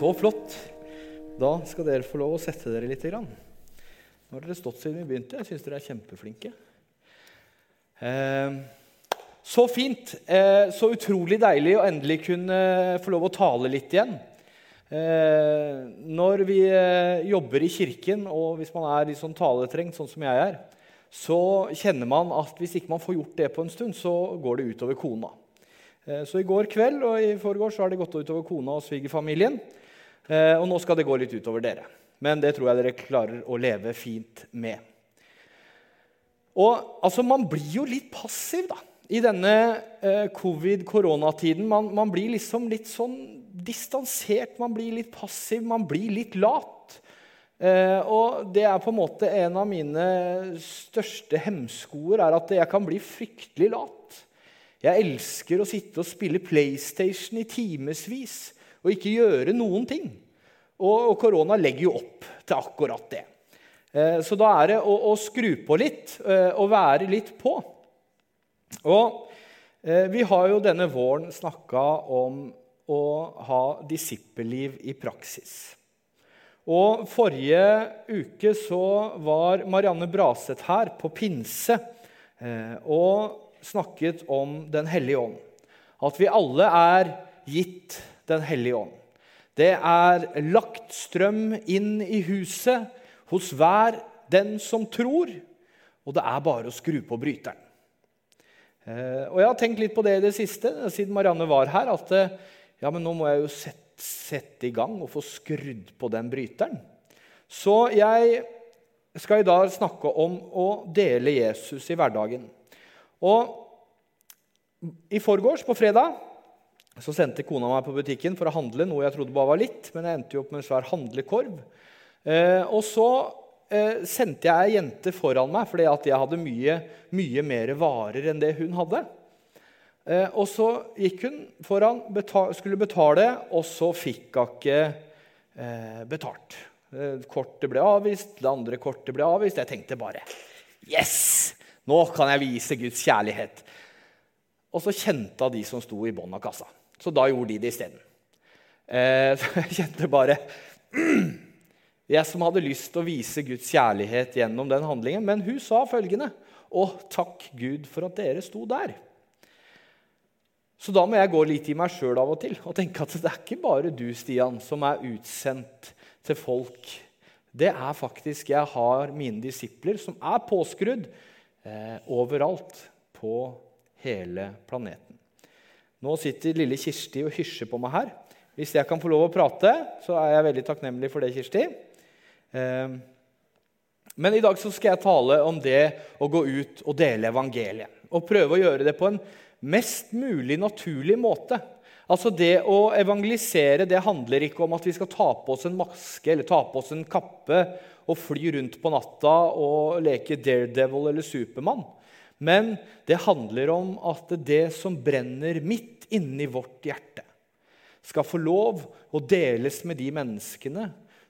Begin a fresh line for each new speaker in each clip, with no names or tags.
Så flott. Da skal dere få lov å sette dere litt. Nå har dere stått siden vi begynte. Jeg syns dere er kjempeflinke. Eh, så fint. Eh, så utrolig deilig å endelig kunne få lov å tale litt igjen. Eh, når vi jobber i kirken, og hvis man er litt sånn taletrengt, sånn som jeg er, så kjenner man at hvis ikke man får gjort det på en stund, så går det utover kona. Så i går kveld og i forgårs har det gått utover kona og svigerfamilien. Eh, og nå skal det gå litt utover dere. Men det tror jeg dere klarer å leve fint med. Og altså, Man blir jo litt passiv da, i denne eh, covid-koronatiden. Man, man, blir liksom litt sånn distansert, man blir litt passiv, man blir litt lat. Eh, og det er på en måte en av mine største hemskoer, er at jeg kan bli fryktelig lat. Jeg elsker å sitte og spille PlayStation i timevis og ikke gjøre noen ting. Og, korona legger jo opp til akkurat det. Eh, så da er det å, å skru på litt eh, og være litt på. Og eh, vi har jo denne våren snakka om å ha disippelliv i praksis. Og Forrige uke så var Marianne Braseth her på pinse og snakket om Den hellige ånd. At vi alle er gitt den hellige ånd. Det er lagt strøm inn i huset hos hver den som tror, og det er bare å skru på bryteren. Eh, og Jeg har tenkt litt på det i det siste, siden Marianne var her. At eh, ja, men nå må jeg jo sette, sette i gang og få skrudd på den bryteren. Så jeg skal i dag snakke om å dele Jesus i hverdagen. Og I forgårs, på fredag, så sendte kona meg på butikken for å handle noe jeg trodde bare var litt, men jeg endte jo opp med en svær handlekorv. Eh, og så eh, sendte jeg ei jente foran meg fordi at jeg hadde mye, mye mer varer enn det hun hadde. Eh, og så gikk hun foran, betal, skulle betale, og så fikk hun ikke eh, betalt. Eh, kortet ble avvist, det andre kortet ble avvist. Jeg tenkte bare Yes! Nå kan jeg vise Guds kjærlighet. Og så kjente hun de som sto i bånn av kassa. Så da gjorde de det isteden. Eh, så jeg kjente bare Jeg som hadde lyst til å vise Guds kjærlighet gjennom den handlingen. Men hun sa følgende Å, takk Gud for at dere sto der. Så da må jeg gå litt i meg sjøl av og til og tenke at det er ikke bare du, Stian, som er utsendt til folk. Det er faktisk Jeg har mine disipler som er påskrudd eh, overalt på hele planeten. Nå sitter lille Kirsti og hysjer på meg her. Hvis jeg kan få lov å prate, så er jeg veldig takknemlig for det, Kirsti. Eh, men i dag skal jeg tale om det å gå ut og dele evangeliet. Og prøve å gjøre det på en mest mulig naturlig måte. Altså Det å evangelisere det handler ikke om at vi skal ta på oss en maske eller ta på oss en kappe og fly rundt på natta og leke Daredevil eller Supermann. Men det handler om at det som brenner midt inni vårt hjerte, skal få lov å deles med de menneskene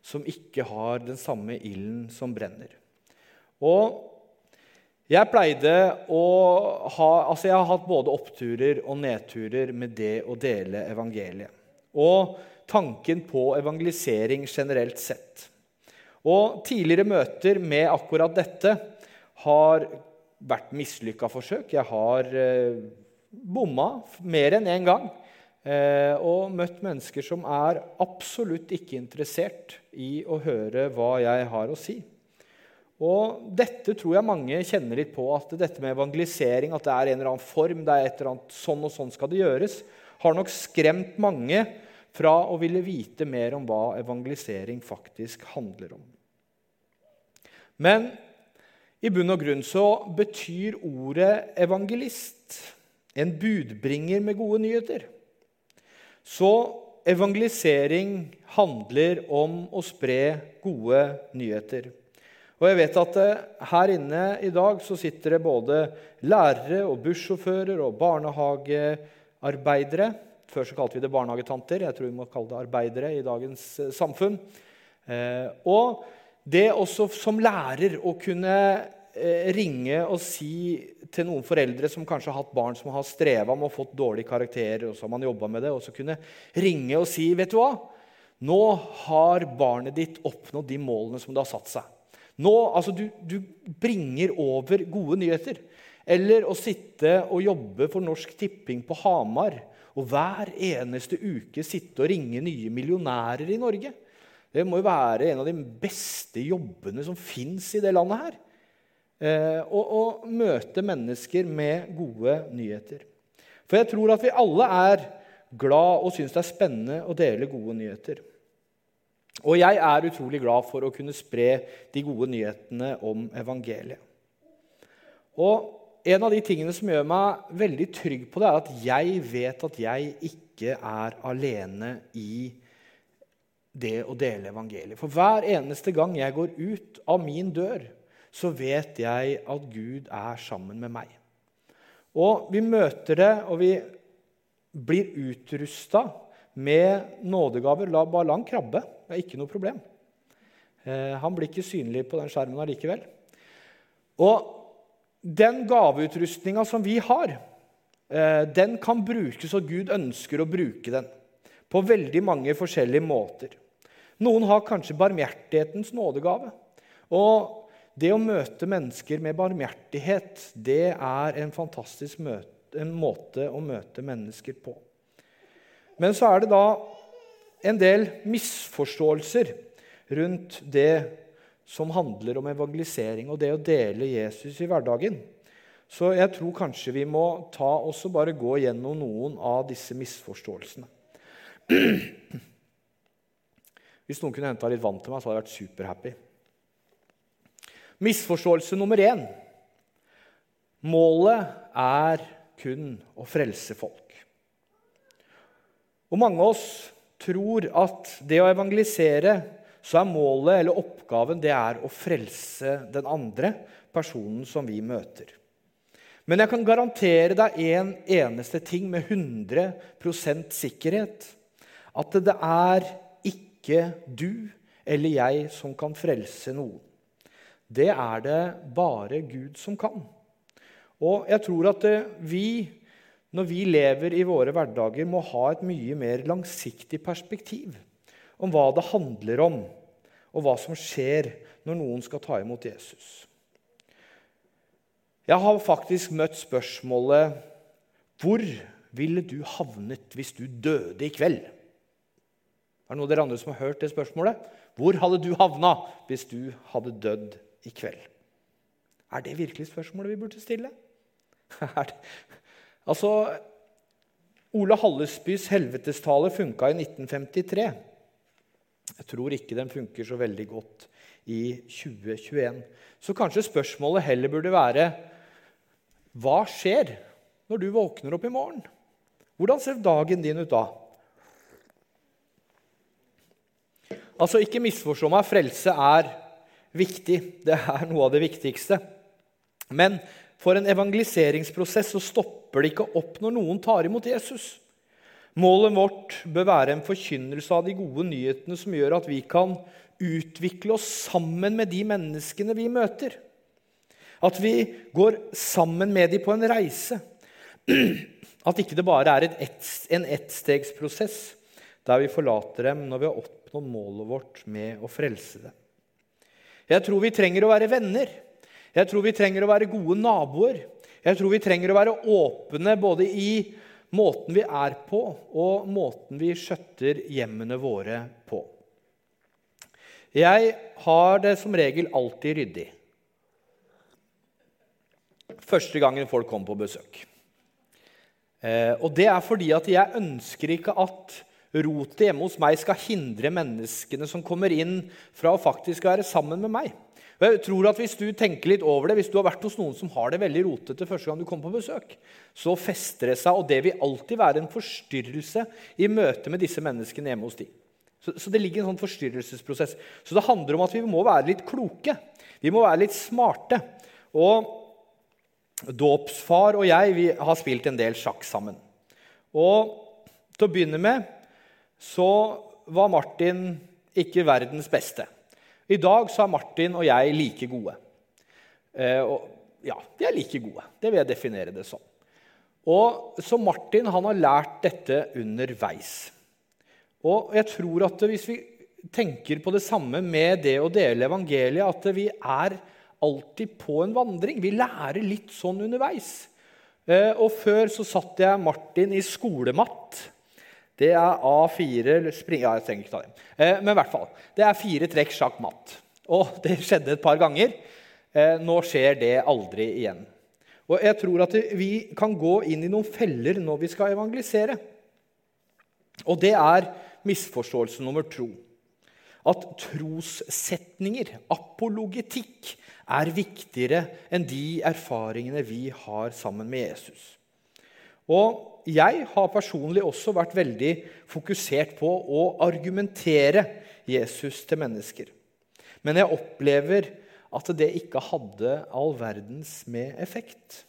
som ikke har den samme ilden som brenner. Og jeg pleide å ha Altså, jeg har hatt både oppturer og nedturer med det å dele evangeliet. Og tanken på evangelisering generelt sett. Og tidligere møter med akkurat dette har vært mislykka forsøk. Jeg har eh, bomma mer enn én en gang. Eh, og møtt mennesker som er absolutt ikke interessert i å høre hva jeg har å si. Og dette tror jeg mange kjenner litt på, at dette med evangelisering, at det er en eller annen form, det er et eller annet sånn og sånn skal det gjøres, har nok skremt mange fra å ville vite mer om hva evangelisering faktisk handler om. Men i bunn og grunn så betyr ordet evangelist en budbringer med gode nyheter. Så evangelisering handler om å spre gode nyheter. Og jeg vet at eh, Her inne i dag så sitter det både lærere og bussjåfører og barnehagearbeidere. Før så kalte vi det barnehagetanter. Jeg tror vi må kalle det arbeidere i dagens eh, samfunn. Eh, og det også som lærer å kunne eh, ringe og si til noen foreldre som kanskje har hatt barn som har streva med å fått dårlige karakterer, og så har man jobba med det, og så kunne ringe og si vet du hva? Nå har barnet ditt oppnådd de målene som det har satt seg. Nå, altså du, du bringer over gode nyheter. Eller å sitte og jobbe for Norsk Tipping på Hamar og hver eneste uke sitte og ringe nye millionærer i Norge. Det må jo være en av de beste jobbene som fins i det landet her. Eh, å møte mennesker med gode nyheter. For jeg tror at vi alle er glad og syns det er spennende å dele gode nyheter. Og jeg er utrolig glad for å kunne spre de gode nyhetene om evangeliet. Og en av de tingene som gjør meg veldig trygg på det, er at jeg vet at jeg ikke er alene i det å dele evangeliet. For hver eneste gang jeg går ut av min dør, så vet jeg at Gud er sammen med meg. Og vi møter det, og vi blir utrusta med nådegaver. La bare la han krabbe. Det er ikke noe problem. Eh, han blir ikke synlig på den skjermen allikevel. Og den gaveutrustninga som vi har, eh, den kan brukes, og Gud ønsker å bruke den på veldig mange forskjellige måter. Noen har kanskje barmhjertighetens nådegave. Og det å møte mennesker med barmhjertighet, det er en fantastisk møte, en måte å møte mennesker på. Men så er det da en del misforståelser rundt det som handler om evangelisering og det å dele Jesus i hverdagen. Så jeg tror kanskje vi må ta også bare gå gjennom noen av disse misforståelsene. Hvis noen kunne henta litt vann til meg, så hadde jeg vært superhappy. Misforståelse nummer én. Målet er kun å frelse folk. Og mange av oss tror at det å evangelisere så er målet eller oppgaven det er å frelse den andre personen som vi møter. Men jeg kan garantere deg en eneste ting med 100% sikkerhet. At det er ikke du eller jeg som kan frelse noen. Det er det bare Gud som kan. Og jeg tror at vi, når vi lever i våre hverdager, må ha et mye mer langsiktig perspektiv om hva det handler om, og hva som skjer når noen skal ta imot Jesus. Jeg har faktisk møtt spørsmålet Hvor ville du havnet hvis du døde i kveld? Er det noen av dere andre som har hørt det spørsmålet? Hvor hadde du havna hvis du hadde dødd i kveld? Er det virkelig spørsmålet vi burde stille? altså, Ole Hallesbys helvetestale funka i 1953. Jeg tror ikke den funker så veldig godt i 2021. Så kanskje spørsmålet heller burde være hva skjer når du våkner opp i morgen? Hvordan ser dagen din ut da? Altså, Ikke misforstå meg, frelse er viktig. Det er noe av det viktigste. Men for en evangeliseringsprosess så stopper det ikke opp når noen tar imot Jesus. Målet vårt bør være en forkynnelse av de gode nyhetene som gjør at vi kan utvikle oss sammen med de menneskene vi møter. At vi går sammen med dem på en reise. At ikke det bare er et, en ettstegsprosess der vi forlater dem når vi har oppnådd målet vårt med å frelse dem. Jeg tror vi trenger å være venner. Jeg tror vi trenger å være gode naboer. Jeg tror vi trenger å være åpne både i måten vi er på, og måten vi skjøtter hjemmene våre på. Jeg har det som regel alltid ryddig. Første gangen folk kommer på besøk. Eh, og det er fordi at jeg ønsker ikke at rotet hjemme hos meg skal hindre menneskene som kommer inn, fra å faktisk være sammen med meg. Og jeg tror at Hvis du tenker litt over det, hvis du har vært hos noen som har det veldig rotete første gang du kommer på besøk, så fester det seg, og det vil alltid være en forstyrrelse i møte med disse menneskene hjemme hos dem. Så, så, det ligger en sånn forstyrrelsesprosess. Så det handler om at vi må være litt kloke. Vi må være litt smarte. Og dåpsfar og jeg vi har spilt en del sjakk sammen. Og til å begynne med så var Martin ikke verdens beste. I dag så er Martin og jeg like gode. Eh, og ja, de er like gode. Det vil jeg definere det som. Og Så Martin han har lært dette underveis. Og jeg tror at hvis vi tenker på det samme med det å dele evangeliet, at vi er alltid på en vandring. Vi lærer litt sånn underveis. Eh, og før så satt jeg Martin i skolematt. Det er A4 spring, Ja, jeg trenger ikke ta det. Eh, men i hvert fall. Det er fire trekk sjakk matt. Og det skjedde et par ganger. Eh, nå skjer det aldri igjen. Og jeg tror at vi kan gå inn i noen feller når vi skal evangelisere. Og det er misforståelse nummer to. At trossetninger, apologetikk, er viktigere enn de erfaringene vi har sammen med Jesus. Og jeg har personlig også vært veldig fokusert på å argumentere Jesus til mennesker. Men jeg opplever at det ikke hadde all verdens med effekt.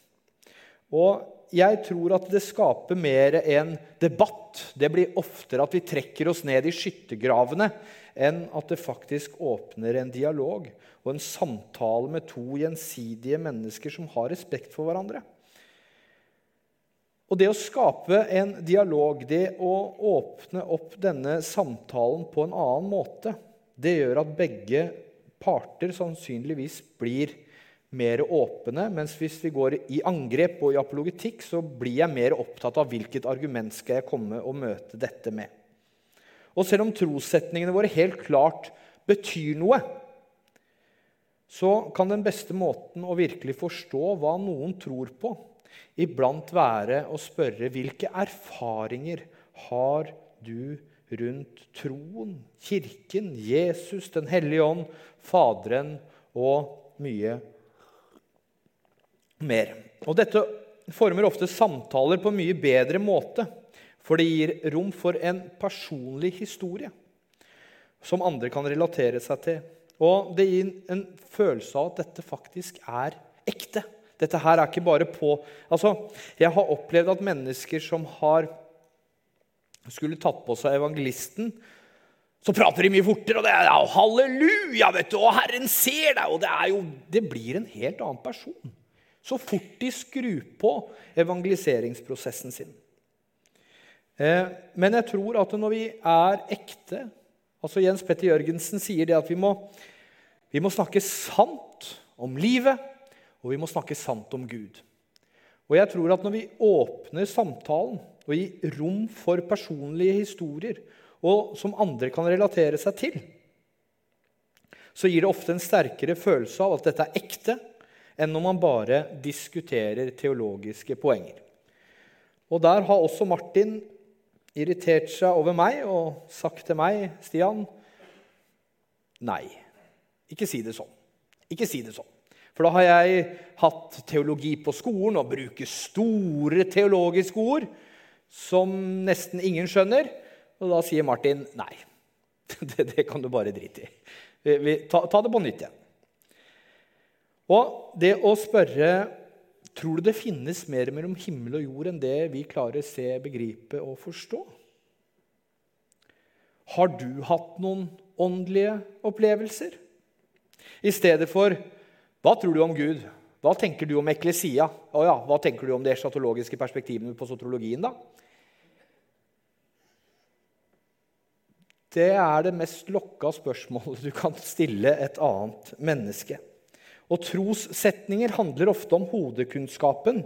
Og jeg tror at det skaper mer en debatt. Det blir oftere at vi trekker oss ned i skyttergravene enn at det faktisk åpner en dialog og en samtale med to gjensidige mennesker som har respekt for hverandre. Og Det å skape en dialog, det å åpne opp denne samtalen på en annen måte, det gjør at begge parter sannsynligvis blir mer åpne. Mens hvis vi går i angrep og i apologetikk, så blir jeg mer opptatt av hvilket argument skal jeg komme og møte dette med. Og selv om trossetningene våre helt klart betyr noe, så kan den beste måten å virkelig forstå hva noen tror på, iblant være å spørre hvilke erfaringer har du rundt troen, Kirken, Jesus, Den hellige ånd, Faderen og mye mer. Og Dette former ofte samtaler på en mye bedre måte, for det gir rom for en personlig historie som andre kan relatere seg til. Og det gir en følelse av at dette faktisk er ekte. Dette her er ikke bare på Altså, Jeg har opplevd at mennesker som har skulle tatt på seg evangelisten, så prater de mye fortere, og det er ja, halleluja, vet du, og Herren ser deg. Og det, er jo, det blir en helt annen person så fort de skrur på evangeliseringsprosessen sin. Eh, men jeg tror at når vi er ekte altså Jens Petter Jørgensen sier det at vi må, vi må snakke sant om livet, og vi må snakke sant om Gud. Og jeg tror at når vi åpner samtalen og gir rom for personlige historier og som andre kan relatere seg til, så gir det ofte en sterkere følelse av at dette er ekte, enn når man bare diskuterer teologiske poenger. Og Der har også Martin irritert seg over meg og sagt til meg, 'Stian, nei, ikke si det sånn.' Ikke si det sånn. For da har jeg hatt teologi på skolen og bruker store teologiske ord som nesten ingen skjønner. Og da sier Martin nei. Det, det kan du bare drite i. Ta, ta det på nytt igjen. Og det å spørre Tror du det finnes mer mellom himmel og jord enn det vi klarer å se, begripe og forstå? Har du hatt noen åndelige opplevelser? I stedet for 'Hva tror du om Gud?' 'Hva tenker du om eklesia?' Oh ja, 'Hva tenker du om de eschatologiske perspektivene på sotrologien?' da? Det er det mest lokka spørsmålet du kan stille et annet menneske. Og trossetninger handler ofte om hodekunnskapen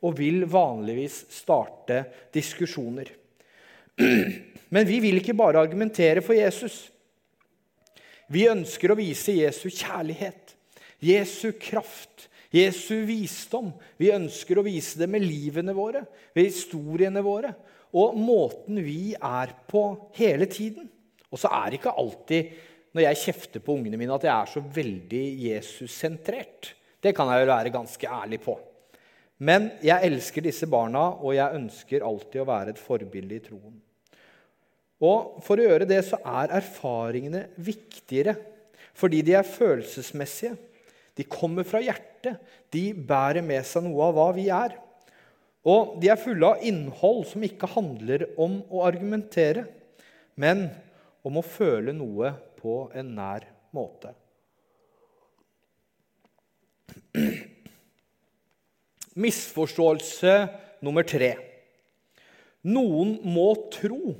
og vil vanligvis starte diskusjoner. Men vi vil ikke bare argumentere for Jesus. Vi ønsker å vise Jesu kjærlighet, Jesu kraft, Jesu visdom. Vi ønsker å vise det med livene våre, ved historiene våre og måten vi er på hele tiden. Og så er det ikke alltid når jeg kjefter på ungene mine, at jeg er så veldig Jesus-sentrert. Det kan jeg jo være ganske ærlig på. Men jeg elsker disse barna, og jeg ønsker alltid å være et forbilde i troen. Og For å gjøre det så er erfaringene viktigere, fordi de er følelsesmessige. De kommer fra hjertet. De bærer med seg noe av hva vi er. Og de er fulle av innhold som ikke handler om å argumentere, men om å føle noe på en nær måte. Misforståelse nummer tre. Noen må tro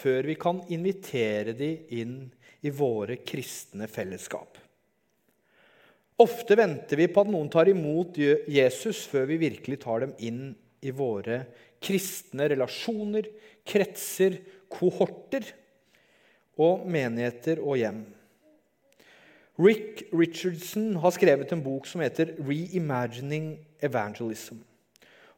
før vi kan invitere dem inn i våre kristne fellesskap. Ofte venter vi på at noen tar imot Jesus før vi virkelig tar dem inn i våre kristne relasjoner, kretser, kohorter og menigheter og hjem. Rick Richardson har skrevet en bok som heter 'Reimagining Evangelism'.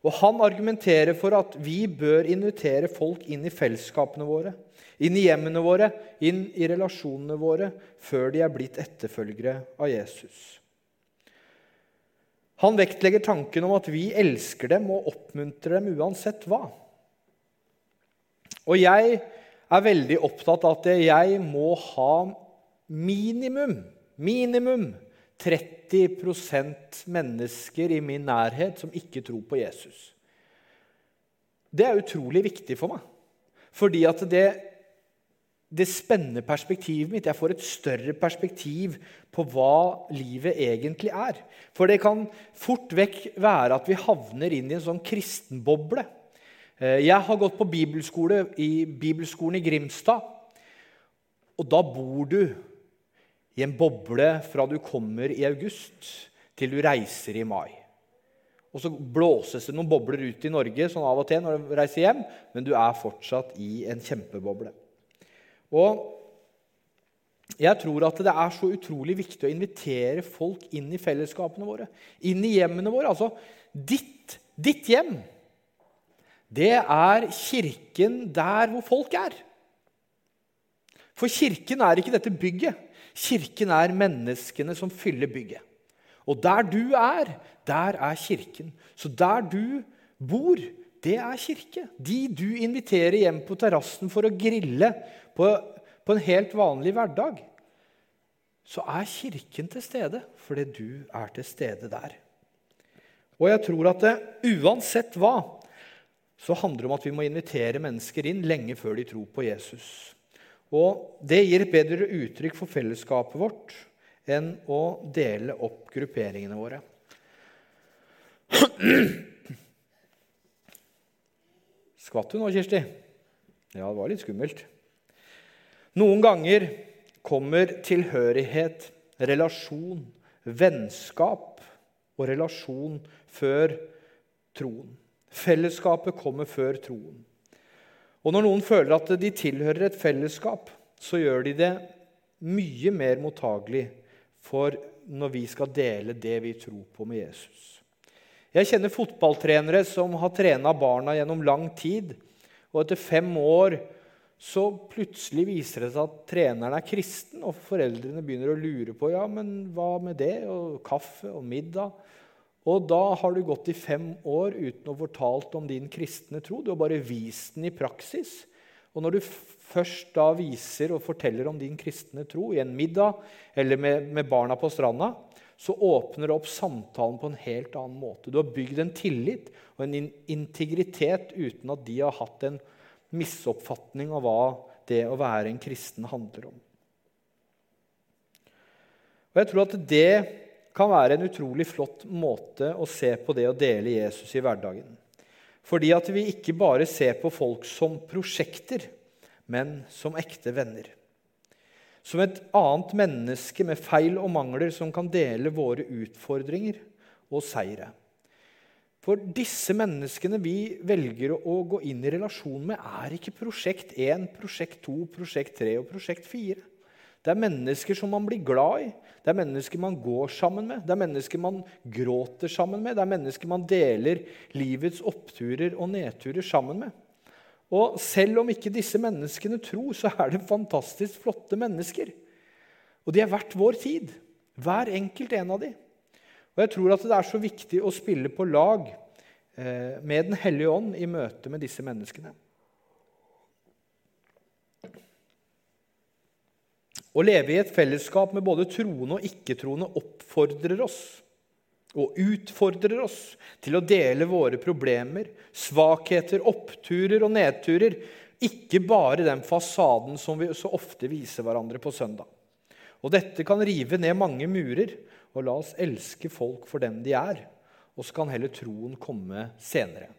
Og Han argumenterer for at vi bør invitere folk inn i fellesskapene våre, inn i hjemmene våre, inn i relasjonene våre, før de er blitt etterfølgere av Jesus. Han vektlegger tanken om at vi elsker dem og oppmuntrer dem uansett hva. Og jeg er veldig opptatt av at jeg må ha minimum minimum 30% mennesker i min nærhet som ikke tror på Jesus. Det er utrolig viktig for meg. Fordi at det, det spenner perspektivet mitt. Jeg får et større perspektiv på hva livet egentlig er. For det kan fort vekk være at vi havner inn i en sånn kristenboble. Eh, jeg har gått på bibelskole i bibelskolen i Grimstad. Og da bor du i en boble fra du kommer i august til du reiser i mai. Og så blåses det noen bobler ut i Norge sånn av og til når du reiser hjem, men du er fortsatt i en kjempeboble. Og jeg tror at det er så utrolig viktig å invitere folk inn i fellesskapene våre. Inn i hjemmene våre. Altså ditt, ditt hjem. Det er kirken der hvor folk er. For kirken er ikke dette bygget. Kirken er menneskene som fyller bygget. Og der du er, der er kirken. Så der du bor, det er kirke. De du inviterer hjem på terrassen for å grille på, på en helt vanlig hverdag, så er kirken til stede fordi du er til stede der. Og jeg tror at det, uansett hva, så handler det om at vi må invitere mennesker inn lenge før de tror på Jesus. Og det gir et bedre uttrykk for fellesskapet vårt enn å dele opp grupperingene våre. Skvatt du nå, Kirsti? Ja, det var litt skummelt. Noen ganger kommer tilhørighet, relasjon, vennskap og relasjon før troen. Fellesskapet kommer før troen. Og når noen føler at de tilhører et fellesskap, så gjør de det mye mer mottagelig for når vi skal dele det vi tror på med Jesus. Jeg kjenner fotballtrenere som har trena barna gjennom lang tid. Og etter fem år så plutselig viser det seg at treneren er kristen, og foreldrene begynner å lure på ja, men hva med det, og kaffe og middag. Og da har du gått i fem år uten å fortalt om din kristne tro. Du har bare vist den i praksis. Og når du først da viser og forteller om din kristne tro i en middag eller med, med barna på stranda, så åpner det opp samtalen på en helt annen måte. Du har bygd en tillit og en integritet uten at de har hatt en misoppfatning av hva det å være en kristen handler om. Og jeg tror at det kan være en utrolig flott måte å se på det å dele Jesus i hverdagen. Fordi at vi ikke bare ser på folk som prosjekter, men som ekte venner. Som et annet menneske med feil og mangler som kan dele våre utfordringer og seire. For disse menneskene vi velger å gå inn i relasjon med, er ikke prosjekt 1, prosjekt 2, prosjekt 3 og prosjekt 4. Det er mennesker som man blir glad i. Det er mennesker man går sammen med. Det er mennesker man gråter sammen med. Det er mennesker man deler livets oppturer og nedturer sammen med. Og selv om ikke disse menneskene tror, så er det fantastisk flotte mennesker. Og de er verdt vår tid. Hver enkelt en av dem. Og jeg tror at det er så viktig å spille på lag eh, med Den hellige ånd i møte med disse menneskene. Å leve i et fellesskap med både troende og ikke-troende oppfordrer oss og utfordrer oss til å dele våre problemer, svakheter, oppturer og nedturer. Ikke bare den fasaden som vi så ofte viser hverandre på søndag. Og Dette kan rive ned mange murer Og la oss elske folk for dem de er, og så kan heller troen komme senere.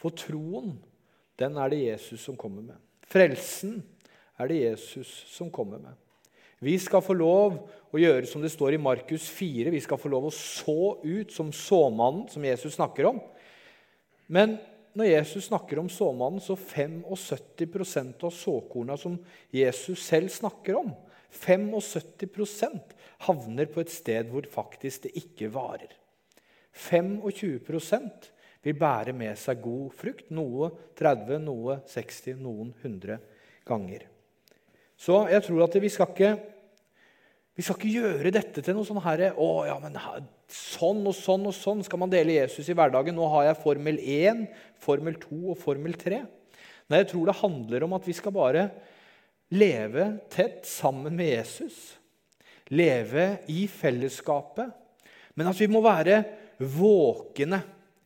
For troen, den er det Jesus som kommer med. Frelsen er det Jesus som kommer med. Vi skal få lov å gjøre som det står i Markus 4. Vi skal få lov å så ut som såmannen som Jesus snakker om. Men når Jesus snakker om såmannen, så 75% av såkorna som Jesus selv snakker om, 75% havner på et sted hvor faktisk det ikke varer. 25% vil bære med seg god frukt. Noe 30, noe 60, noen 100 ganger. Så jeg tror at vi skal ikke, vi skal ikke gjøre dette til noe sånn herre Å, ja, men sånn og sånn og sånn skal man dele Jesus i hverdagen. Nå har jeg formel 1, formel 2 og formel 3. Nei, jeg tror det handler om at vi skal bare leve tett sammen med Jesus. Leve i fellesskapet. Men at vi må være våkne.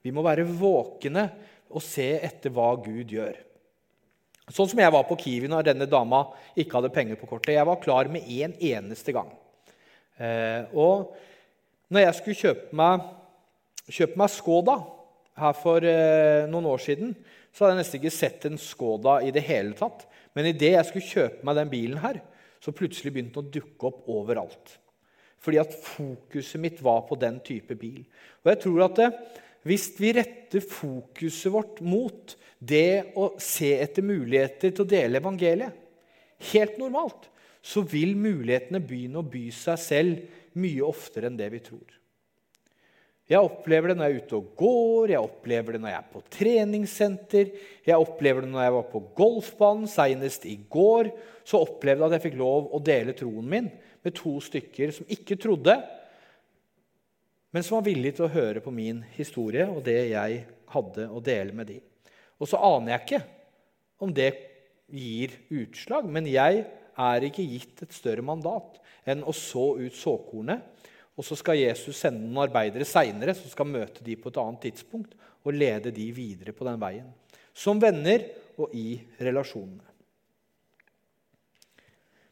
Vi må være våkne og se etter hva Gud gjør. Sånn som jeg var på Kiwi når denne dama ikke hadde penger på kortet. Jeg var klar med én en eneste gang. Eh, og når jeg skulle kjøpe meg, kjøpe meg Skoda her for eh, noen år siden, så hadde jeg nesten ikke sett en Skoda i det hele tatt. Men idet jeg skulle kjøpe meg den bilen her, så plutselig begynte den å dukke opp overalt. Fordi at fokuset mitt var på den type bil. Og jeg tror at det, hvis vi retter fokuset vårt mot det å se etter muligheter til å dele evangeliet, helt normalt, så vil mulighetene begynne å by seg selv mye oftere enn det vi tror. Jeg opplever det når jeg er ute og går, jeg opplever det når jeg er på treningssenter, jeg opplever det når jeg var på golfbanen. Senest i går så opplevde jeg at jeg fikk lov å dele troen min med to stykker som ikke trodde, men som var villige til å høre på min historie og det jeg hadde å dele med dem. Og så aner jeg ikke om det gir utslag, men jeg er ikke gitt et større mandat enn å så ut såkornet. Og så skal Jesus sende noen arbeidere seinere som skal møte de på et annet tidspunkt og lede de videre på den veien. Som venner og i relasjonene.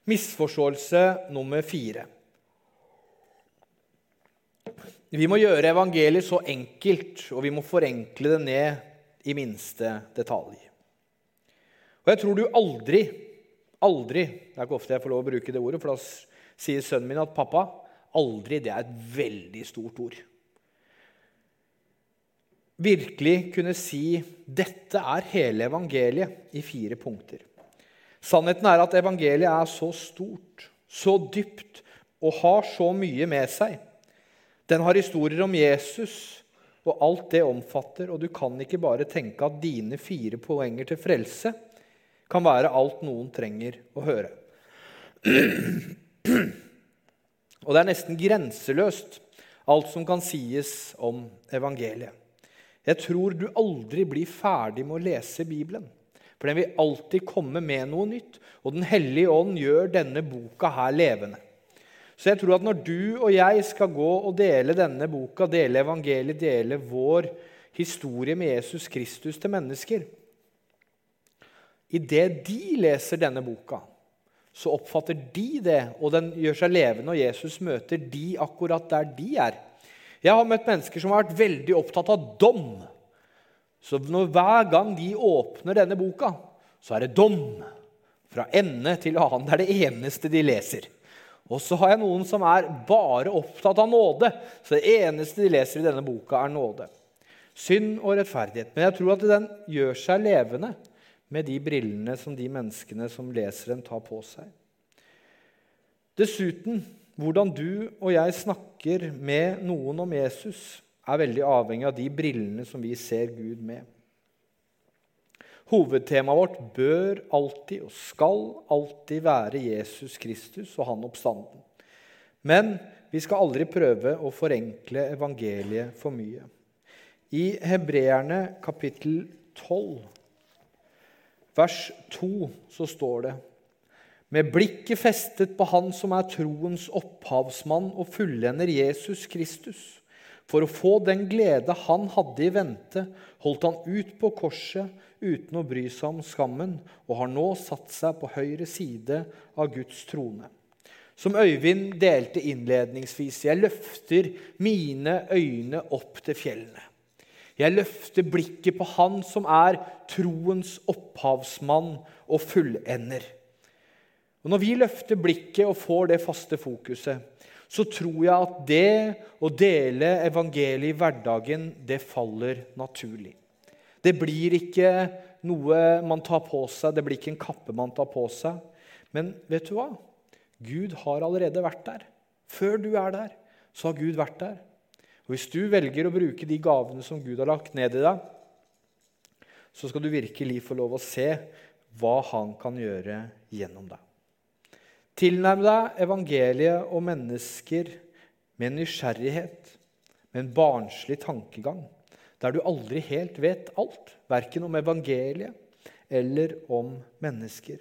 Misforståelse nummer fire. Vi må gjøre evangeliet så enkelt, og vi må forenkle det ned i minste detalj. Og jeg tror du aldri, aldri Det er ikke ofte jeg får lov å bruke det ordet, for da sier sønnen min at 'pappa, aldri' det er et veldig stort ord. Virkelig kunne si 'dette er hele evangeliet' i fire punkter. Sannheten er at evangeliet er så stort, så dypt og har så mye med seg. Den har historier om Jesus og alt det omfatter, og du kan ikke bare tenke at dine fire poenger til frelse kan være alt noen trenger å høre. Og det er nesten grenseløst, alt som kan sies om evangeliet. Jeg tror du aldri blir ferdig med å lese Bibelen. For den vil alltid komme med noe nytt. Og Den hellige ånd gjør denne boka her levende. Så jeg tror at når du og jeg skal gå og dele denne boka, dele evangeliet, dele vår historie med Jesus Kristus til mennesker Idet de leser denne boka, så oppfatter de det, og den gjør seg levende, og Jesus møter de akkurat der de er. Jeg har møtt mennesker som har vært veldig opptatt av dom. Så når, hver gang de åpner denne boka, så er det dom. Fra ende til annen. Det er det eneste de leser. Og så har jeg noen som er bare opptatt av nåde. Så det eneste de leser i denne boka, er nåde. Synd og rettferdighet. Men jeg tror at den gjør seg levende med de brillene som de menneskene som leser den, tar på seg. Dessuten, hvordan du og jeg snakker med noen om Jesus, er veldig avhengig av de brillene som vi ser Gud med. Hovedtemaet vårt bør alltid og skal alltid være Jesus Kristus og han oppstanden. Men vi skal aldri prøve å forenkle evangeliet for mye. I Hebreerne kapittel 12 vers 2 så står det med blikket festet på Han som er troens opphavsmann og fullender Jesus Kristus. For å få den glede han hadde i vente, holdt han ut på korset uten å bry seg om skammen, og har nå satt seg på høyre side av Guds trone. Som Øyvind delte innledningsvis, jeg løfter mine øyne opp til fjellene. Jeg løfter blikket på Han som er troens opphavsmann og fullender. Og Når vi løfter blikket og får det faste fokuset, så tror jeg at det å dele evangeliet i hverdagen, det faller naturlig. Det blir ikke noe man tar på seg, det blir ikke en kappe man tar på seg. Men vet du hva? Gud har allerede vært der. Før du er der, så har Gud vært der. Og Hvis du velger å bruke de gavene som Gud har lagt ned i deg, så skal du virkelig få lov å se hva han kan gjøre gjennom deg. Tilnærm deg evangeliet og mennesker med nysgjerrighet, med en barnslig tankegang, der du aldri helt vet alt, verken om evangeliet eller om mennesker.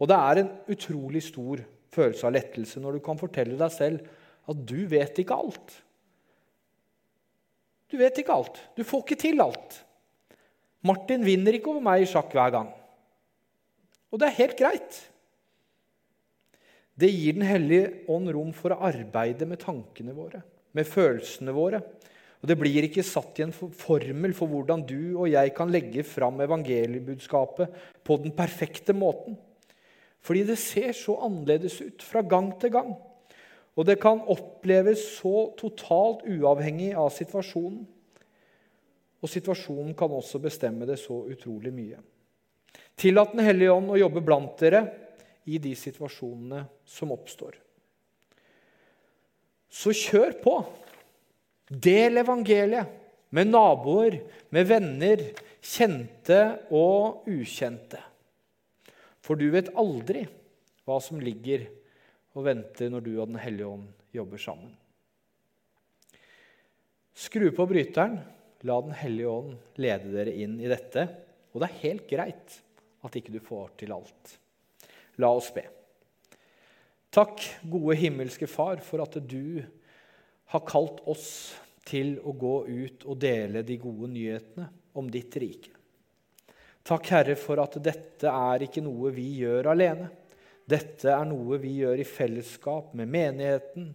Og det er en utrolig stor følelse av lettelse når du kan fortelle deg selv at du vet ikke alt. Du vet ikke alt. Du får ikke til alt. Martin vinner ikke over meg i sjakk hver gang. Og det er helt greit. Det gir Den hellige ånd rom for å arbeide med tankene våre, med følelsene våre. Og Det blir ikke satt i en formel for hvordan du og jeg kan legge fram evangeliebudskapet på den perfekte måten. Fordi det ser så annerledes ut fra gang til gang. Og det kan oppleves så totalt uavhengig av situasjonen. Og situasjonen kan også bestemme det så utrolig mye. Tillat Den hellige ånd å jobbe blant dere i de situasjonene som oppstår. Så kjør på. Del evangeliet med naboer, med venner, kjente og ukjente. For du vet aldri hva som ligger og venter når du og Den hellige ånd jobber sammen. Skru på bryteren. La Den hellige ånd lede dere inn i dette. Og det er helt greit at ikke du får til alt. La oss be. Takk, gode himmelske Far, for at du har kalt oss til å gå ut og dele de gode nyhetene om ditt rike. Takk, Herre, for at dette er ikke noe vi gjør alene. Dette er noe vi gjør i fellesskap med menigheten,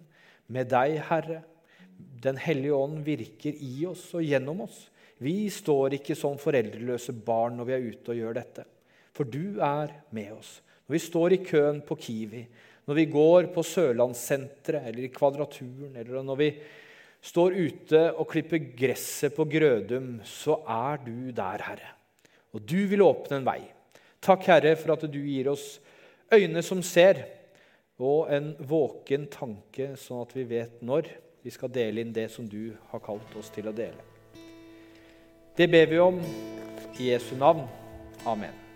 med deg, Herre. Den hellige ånd virker i oss og gjennom oss. Vi står ikke som foreldreløse barn når vi er ute og gjør dette. For du er med oss. Når vi står i køen på Kiwi, når vi går på Sørlandssenteret eller i Kvadraturen, eller når vi står ute og klipper gresset på Grødum, så er du der, Herre. Og du vil åpne en vei. Takk, Herre, for at du gir oss øyne som ser, og en våken tanke, sånn at vi vet når vi skal dele inn det som du har kalt oss til å dele. Det ber vi om i Jesu navn. Amen.